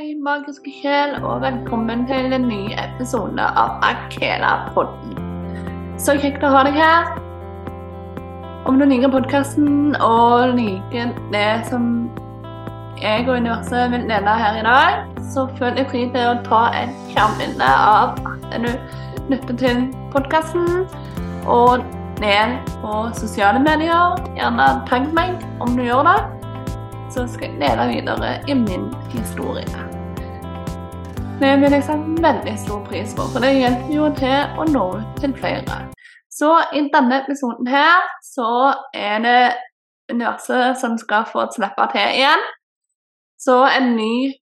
Hei, magiske sjel, og velkommen til en ny episode av Akela-podden. Så kjekt å ha deg her. Om du liker podkasten og liker det som jeg og universet vil dele her i dag, så føl deg fri til å ta et skjermbilde av at du lytter til podkasten, og del på sosiale medier. Gjerne tagg meg om du gjør det så skal jeg dele videre i min historie. Det vil jeg sette veldig stor pris på, for det hjelper jo til å nå ut til flere. Så i denne episoden her så er det universet som skal få slippe til igjen. Så en ny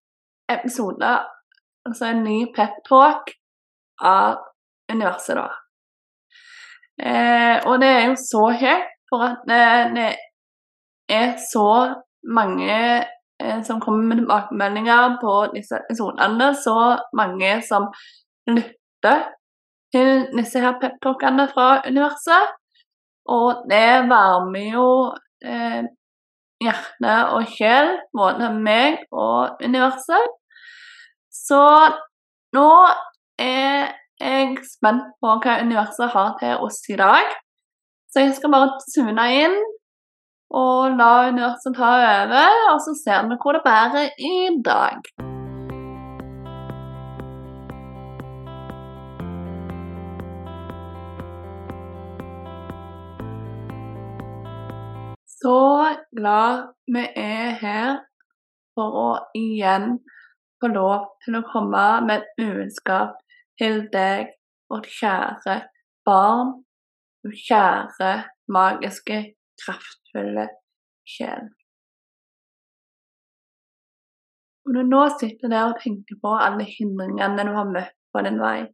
episode, altså en ny pep-talk av universet, da. Eh, og det er jo så høyt, for at det, det er så mange eh, som kommer med tilbakemeldinger på disse episodene. Så mange som lytter til disse her peptalkene fra universet. Og det varmer jo eh, hjerte og sjel, både meg og universet. Så nå er jeg spent på hva universet har til oss i dag. Så jeg skal bare tune inn og la universet ta over, og så ser vi hvor det bærer i dag. Så glad vi er her for å igjen få lov til å komme med et budskap til deg, vårt kjære barn, kjære magiske kraftfulle sjel. Når du nå sitter der og tenker på alle hindringene du har møtt på din vei,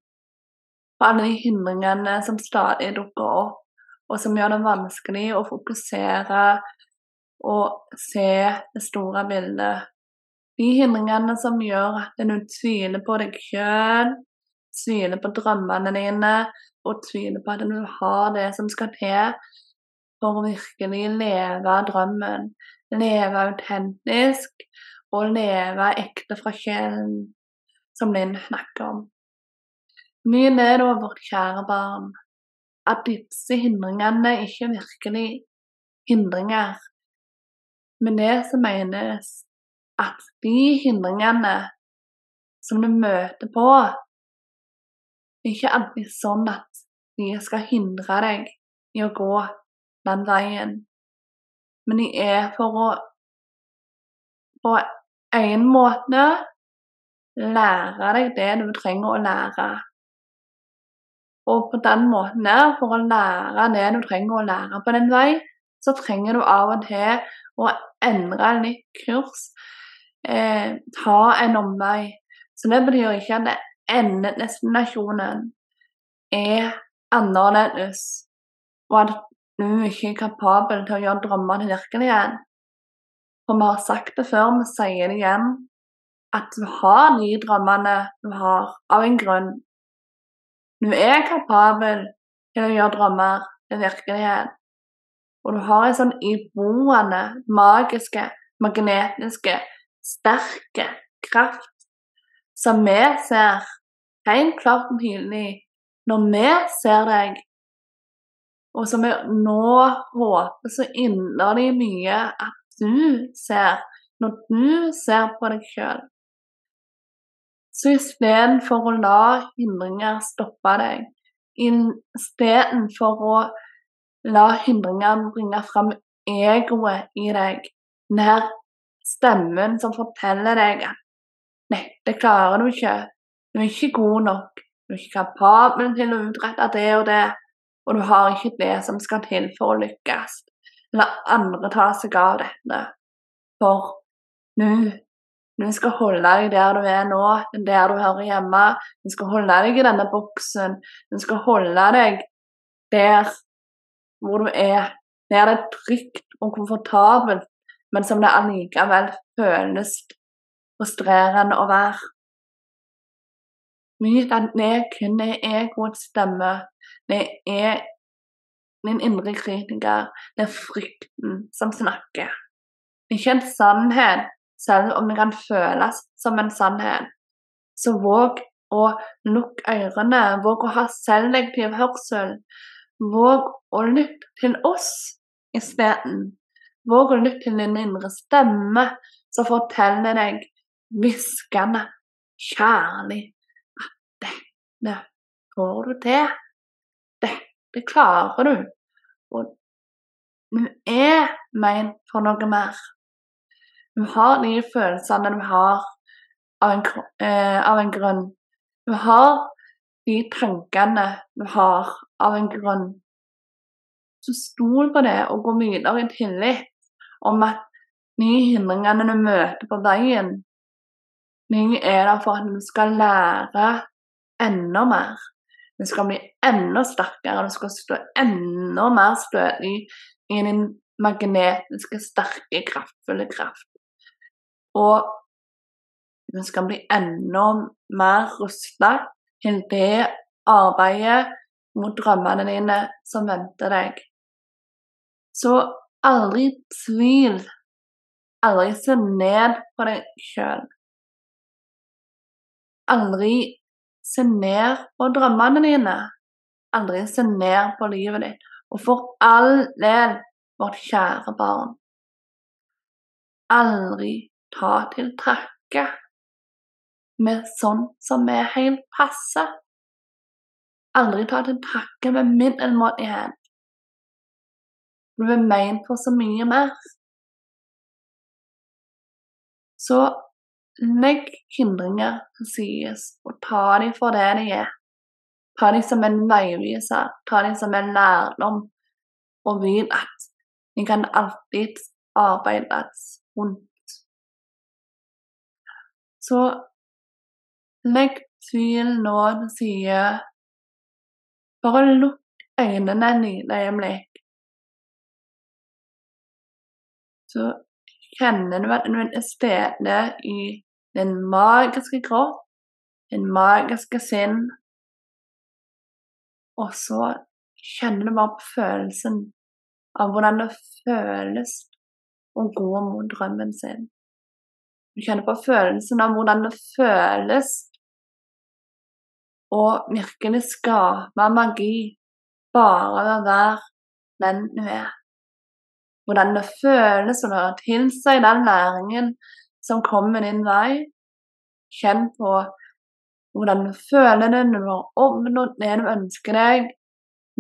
på alle de hindringene som stadig dukker opp, og som gjør det vanskelig å fokusere og se det store bildet. De hindringene som gjør at du tviler på deg sjøl, tviler på drømmene dine og tviler på at du har det som skal til for å virkelig leve drømmen, leve autentisk og leve ekte fra sjelen, som Linn snakker om. Mye nedover, vårt kjære barn, at disse hindringene ikke virkelig hindringer, men det som menes at de hindringene som du møter på, ikke alltid sånn at de skal hindre deg i å gå den veien. Men jeg er for å på en måte lære deg det du trenger å lære. Og på den måten for å lære det du trenger å lære på den vei, så trenger du av og til å endre litt kurs. Eh, ta en omvei. Så det betyr ikke at endedestinasjonen er annerledes, og at du ikke er kapabel til å gjøre drømmer til virkelighet. For vi har sagt det før, vi sier det igjen, at du har de drømmene du har, av en grunn. Du er kapabel til å gjøre drømmer til virkelighet. Og du har en sånn iboende, magiske, magnetiske, sterke kraft som vi ser helt klart og tydelig når vi ser deg og som jeg nå håper så inderlig mye at du ser når du ser på deg sjøl. Så istedenfor å la hindringer stoppe deg, istedenfor å la hindringer bringe fram egoet i deg, denne stemmen som forteller deg at nei, det klarer du ikke, du er ikke god nok, du er ikke kapabel til å utrette det og det, og du har ikke det som skal til for å lykkes. La andre ta seg av dette. For nå du skal holde deg der du er nå, der du hører hjemme. Du skal holde deg i denne boksen. Du skal holde deg der hvor du er. Der det er trygt og komfortabelt, men som det allikevel føles frustrerende å være. Myt at det kun er egoets stemme det er min indre kritiker. Det er frykten som snakker. Det er Ikke en sannhet selv om det kan føles som en sannhet. Så våg å lukke ørene, våg å ha selektiv hørsel. Våg å lytte til oss isteden. Våg å lytte til din indre stemme som forteller deg hviskende, kjærlig at dette får du til. Dette klarer du. Og du er ment for noe mer. Du har de følelsene du har av en, eh, av en grunn. Du har de tankene du har av en grunn. Så stol på det og gå videre i tillit om at de hindringene du møter på veien, de er der for at du skal lære enda mer. Du skal bli enda sterkere, du skal stå enda mer stødig i din magnetiske, sterke, kraftfulle kraft. Og du skal bli enda mer rusta til det arbeidet mot drømmene dine som venter deg. Så aldri tvil. Aldri se ned på deg sjøl. Aldri se ned på drømmene dine. Aldri se ned på livet ditt. Og for all del, vårt kjære barn, aldri ta til takke med sånn som er helt passe. Aldri ta til takke med middelmådighet. Du er ment for så mye mer. Så legg hindringer til side og ta dem for det de er. Ta dem som en veiviser, ta dem som en lærdom, og vit at de kan alltid arbeides rundt. Så legg tvil nå til side. Bare lukk øynene et lite øyeblikk. Så kjenner du at du er til i den magiske kropp, den magiske sinn. Og så kjenner du bare på følelsen av hvordan det føles å gå mot drømmen sin. Du kjenner på følelsen av hvordan det føles å virkelig skape magi bare ved å være den du er. Hvordan det føles å høre til seg den læringen som kommer din vei. Kjenn på hvordan du føler det når du har oppnådd det du ønsker deg,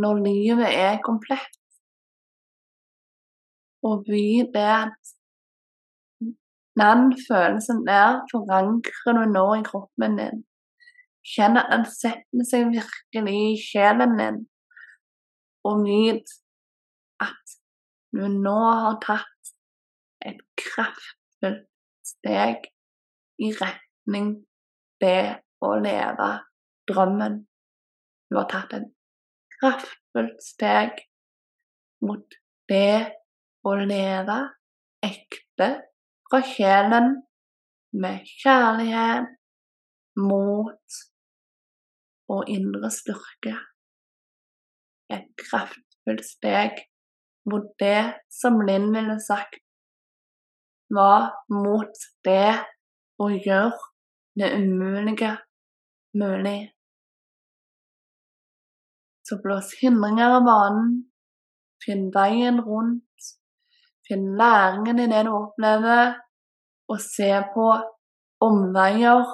når livet er komplett. Og vit det den følelsen der forankrer du nå i kroppen din. Kjenn at den setter seg virkelig i sjelen din. Og vit at du nå har tatt et kraftfullt steg i retning det å leve drømmen. Du har tatt et kraftfullt steg mot det å leve ekte fra sjelen med kjærlighet, mot og indre styrke. Et kraftfullt steg mot det som Linn ville sagt var mot det å gjøre det umulige mulig. Så blås hindringer av banen, finn veien rundt, finn læringen i det du opplever, og se på omveier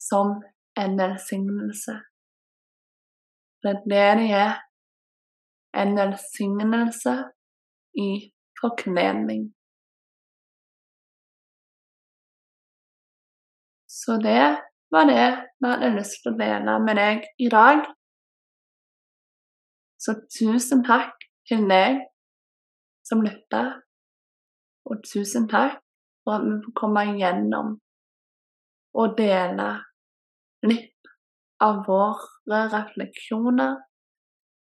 som en velsignelse. Det er det de er. En velsignelse i forkledning. Så det var det vi hadde lyst til å dele med deg i dag. Så tusen takk til deg som lytta, og tusen takk for at vi får komme igjennom og dele litt av våre refleksjoner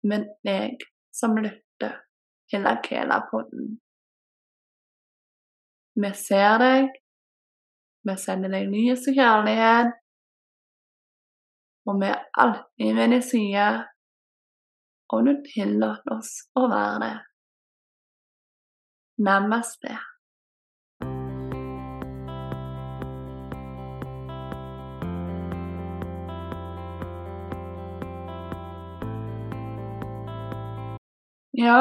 med deg som lytter til Akela-podden. Vi ser deg vi sender deg nyeste kjærlighet. Og vi er alltid ved din side om du tillater oss å være det. Namaste. Ja,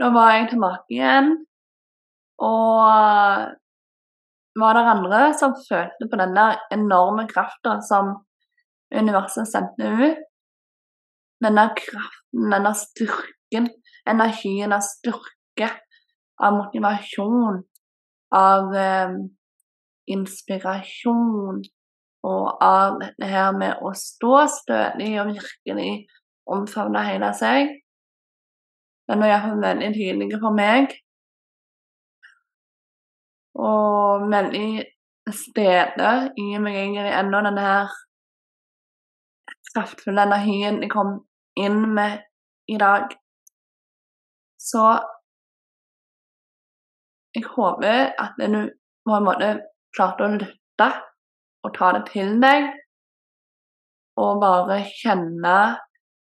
da var jeg tilbake igjen. Og var det andre som følte på den der enorme krafta som universet sendte ut? Denne kraften, denne styrken, energien av styrke, av motivasjon, av eh, inspirasjon og av dette her med å stå stødig og virkelig omfavne hele seg. Den var iallfall veldig tydelig for meg. Og veldig stede i meg egentlig ennå denne her kraftfulle energien jeg kom inn med i dag. Så jeg håper at du på en måte klarte å lytte og ta det til deg, og bare kjenne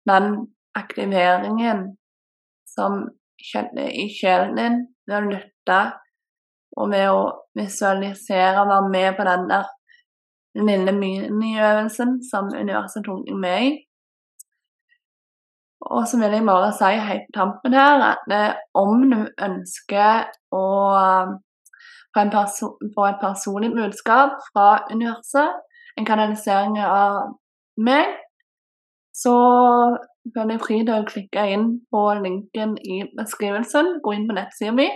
den aktiveringen som skjedde i sjelen din ved å lytte og ved å visualisere og være med på den der lille miniøvelsen som universet tok med i. Og så vil jeg bare si helt på tampen her at eh, om du ønsker å få et personlig budskap fra universet, en kanalisering av meg, så føler jeg fri til å klikke inn på linken i beskrivelsen. Gå inn på nettsida mi.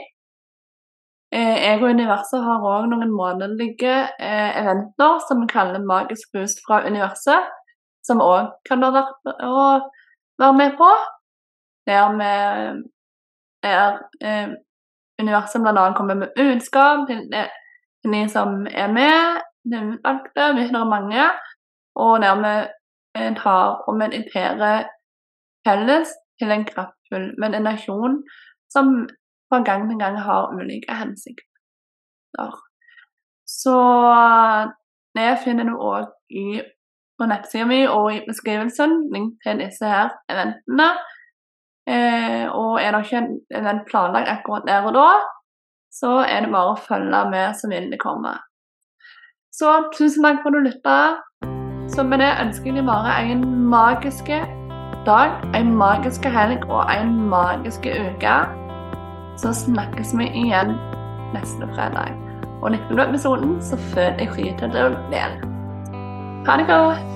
Jeg og universet har òg noen månedlige eh, eventer som vi kaller Magisk boost fra universet, som òg kan være være med på. Der vi er eh, universet bl.a. kommer med budskap til, til de som er med, det er mange, og der vi eh, tar og mediterer felles til en kraftfull meditasjon som fra gang til gang har ulike hensikter. Så det finner du òg på nettsida mi og i beskrivelsen link til disse her eventene. Eh, og er det ikke en event planlagt akkurat der og da, så er det bare å følge med, så vil det komme. Så tusen takk for at du lytta. Så med det ønsker jeg bare en magisk dag, en magisk helg og en magisk uke. Så snakkes vi igjen neste fredag. Og likte du episoden, så føl deg fri til å dele. Ha det godt.